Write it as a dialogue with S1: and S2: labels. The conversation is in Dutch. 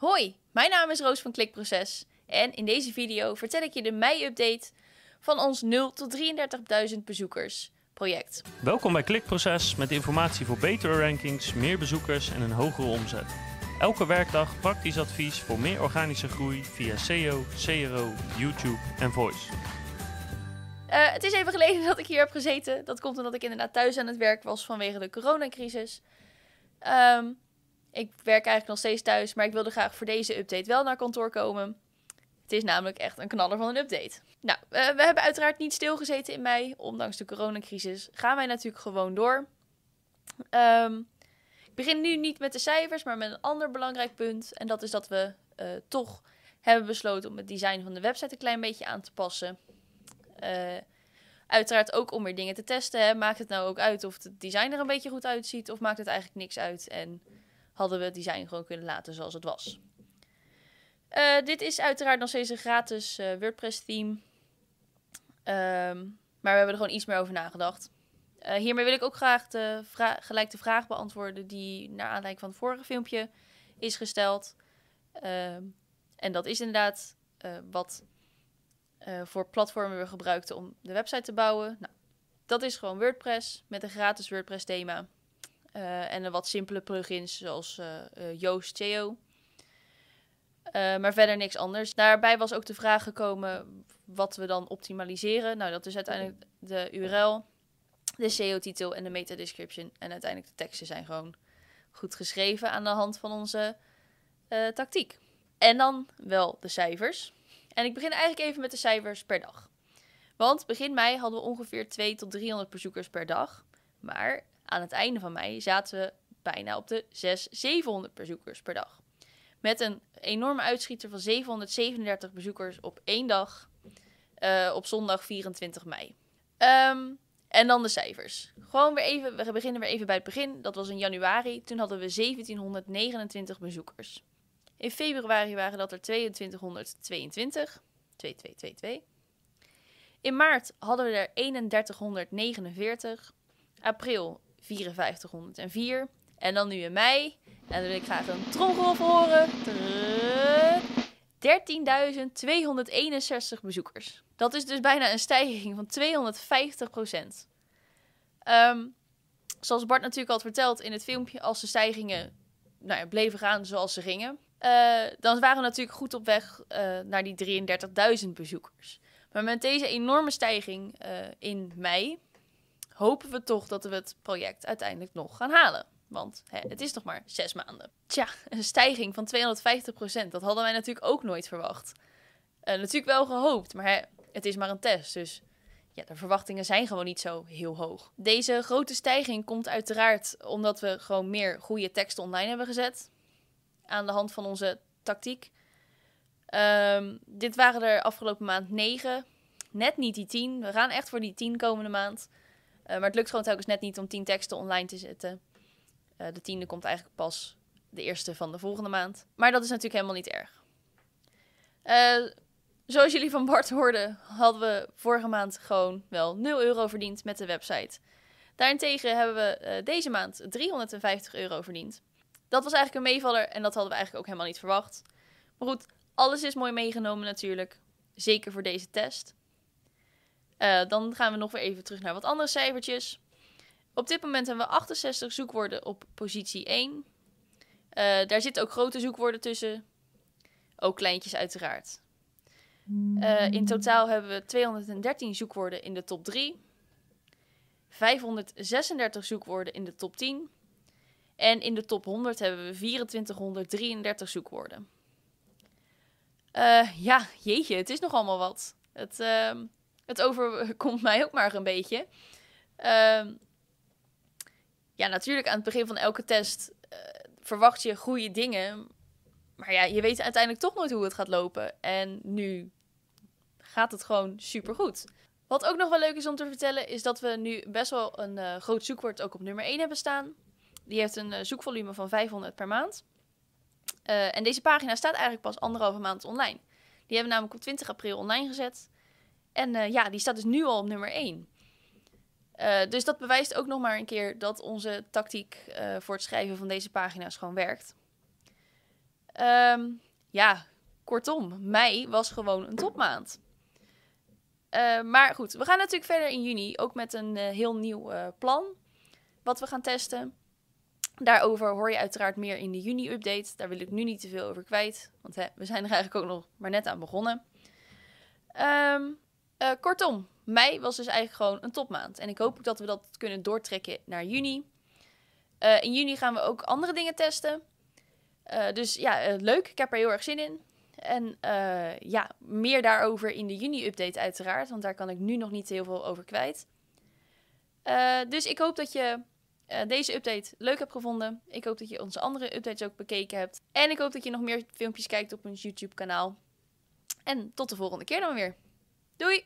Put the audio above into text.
S1: Hoi, mijn naam is Roos van Klikproces en in deze video vertel ik je de mei-update van ons 0 tot 33.000 bezoekers project.
S2: Welkom bij Klikproces met informatie voor betere rankings, meer bezoekers en een hogere omzet. Elke werkdag praktisch advies voor meer organische groei via SEO, CRO, YouTube en Voice.
S1: Uh, het is even geleden dat ik hier heb gezeten. Dat komt omdat ik inderdaad thuis aan het werk was vanwege de coronacrisis. Um, ik werk eigenlijk nog steeds thuis, maar ik wilde graag voor deze update wel naar kantoor komen. Het is namelijk echt een knaller van een update. Nou, we hebben uiteraard niet stilgezeten in mei. Ondanks de coronacrisis gaan wij natuurlijk gewoon door. Um, ik begin nu niet met de cijfers, maar met een ander belangrijk punt. En dat is dat we uh, toch hebben besloten om het design van de website een klein beetje aan te passen. Uh, uiteraard ook om weer dingen te testen. Hè. Maakt het nou ook uit of het design er een beetje goed uitziet? Of maakt het eigenlijk niks uit? En hadden we het design gewoon kunnen laten zoals het was. Uh, dit is uiteraard nog steeds een gratis uh, WordPress theme. Um, maar we hebben er gewoon iets meer over nagedacht. Uh, hiermee wil ik ook graag de gelijk de vraag beantwoorden die naar aanleiding van het vorige filmpje is gesteld. Ehm, en dat is inderdaad wat voor platformen we gebruikten om de website te bouwen. Nou, dat is gewoon WordPress met een gratis WordPress thema. Uh, en een wat simpele plugins zoals uh, Yoast maar verder niks anders. Daarbij was ook de vraag gekomen wat we dan optimaliseren. Nou, dat is uiteindelijk de URL, de SEO-titel en de meta-description. En uiteindelijk de teksten zijn gewoon goed geschreven aan de hand van onze tactiek. En dan wel de cijfers. En ik begin eigenlijk even met de cijfers per dag. Want begin mei hadden we ongeveer 2 tot 300 bezoekers per dag. Maar aan het einde van mei zaten we bijna op de 600, 700 bezoekers per dag. Met een enorme uitschieter van 737 bezoekers op één dag uh, op zondag 24 mei. Um, en dan de cijfers. Gewoon weer even, we beginnen weer even bij het begin. Dat was in januari. Toen hadden we 1729 bezoekers. In februari waren dat er 2222. 2222. In maart hadden we er 3149. April 5404. En dan nu in mei. En dan wil ik graag een tromgeroffel horen. 13.261 bezoekers. Dat is dus bijna een stijging van 250 procent. Zoals Bart natuurlijk al verteld in het filmpje, als de stijgingen nou ja, bleven gaan zoals ze gingen, dan waren we natuurlijk goed op weg naar die 33.000 bezoekers. Maar met deze enorme stijging in mei hopen we toch dat we het project uiteindelijk nog gaan halen. Want hè, het is nog maar zes maanden. Tja, een stijging van 250%. Dat hadden wij natuurlijk ook nooit verwacht. Uh, natuurlijk wel gehoopt, maar hè, het is maar een test. Dus ja, de verwachtingen zijn gewoon niet zo heel hoog. Deze grote stijging komt uiteraard omdat we gewoon meer goede teksten online hebben gezet. Aan de hand van onze tactiek. Um, dit waren er afgelopen maand negen. Net niet die tien. We gaan echt voor die tien komende maand. Uh, maar het lukt gewoon telkens net niet om tien teksten online te zetten. Uh, de tiende komt eigenlijk pas de eerste van de volgende maand. Maar dat is natuurlijk helemaal niet erg. Uh, zoals jullie van Bart hoorden, hadden we vorige maand gewoon wel 0 euro verdiend met de website. Daarentegen hebben we deze maand 350 euro verdiend. Dat was eigenlijk een meevaller en dat hadden we eigenlijk ook helemaal niet verwacht. Maar goed, alles is mooi meegenomen natuurlijk. Zeker voor deze test. Uh, dan gaan we nog weer even terug naar wat andere cijfertjes. Op dit moment hebben we 68 zoekwoorden op positie 1. Uh, eh, daar zitten ook grote zoekwoorden tussen. Ook kleintjes uiteraard. Uh, in totaal hebben we 213 zoekwoorden in de top 3. 536 zoekwoorden in de top 10. En in de top 100 hebben we 2433 zoekwoorden. Ja, jeetje, het is nog allemaal wat. Het, uh, het overkomt mij ook maar een beetje. Uh, ja, natuurlijk aan het begin van elke test uh, verwacht je goede dingen. Maar ja, je weet uiteindelijk toch nooit hoe het gaat lopen. En nu gaat het gewoon super goed. Wat ook nog wel leuk is om te vertellen, is dat we nu best wel een uh, groot zoekwoord ook op nummer 1 hebben staan. Die heeft een uh, zoekvolume van 500 per maand. En deze pagina staat eigenlijk pas anderhalve maand online. Die hebben we namelijk op 20 april online gezet. En uh, ja, die staat dus nu al op nummer 1. Uh, dus dat bewijst ook nog maar een keer dat onze tactiek uh, voor het schrijven van deze pagina's gewoon werkt. Ehm, ja, kortom, mei was gewoon een topmaand. Maar goed, we gaan natuurlijk verder in juni ook met een heel nieuw plan wat we gaan testen. Daarover hoor je uiteraard meer in de juni-update. Daar wil ik nu niet te veel over kwijt, want we zijn er eigenlijk ook nog maar net aan begonnen. Um, kortom, mei was dus eigenlijk gewoon een topmaand. En ik hoop ook dat we dat kunnen doortrekken naar juni. in juni gaan we ook andere dingen testen. dus ja, leuk. Ik heb er heel erg zin in. En ja, meer daarover in de juni-update uiteraard, want daar kan ik nu nog niet heel veel over kwijt. Dus ik hoop dat je deze update leuk hebt gevonden. Ik hoop dat je onze andere updates ook bekeken hebt. En ik hoop dat je nog meer filmpjes kijkt op ons YouTube-kanaal. En tot de volgende keer dan weer. Doei!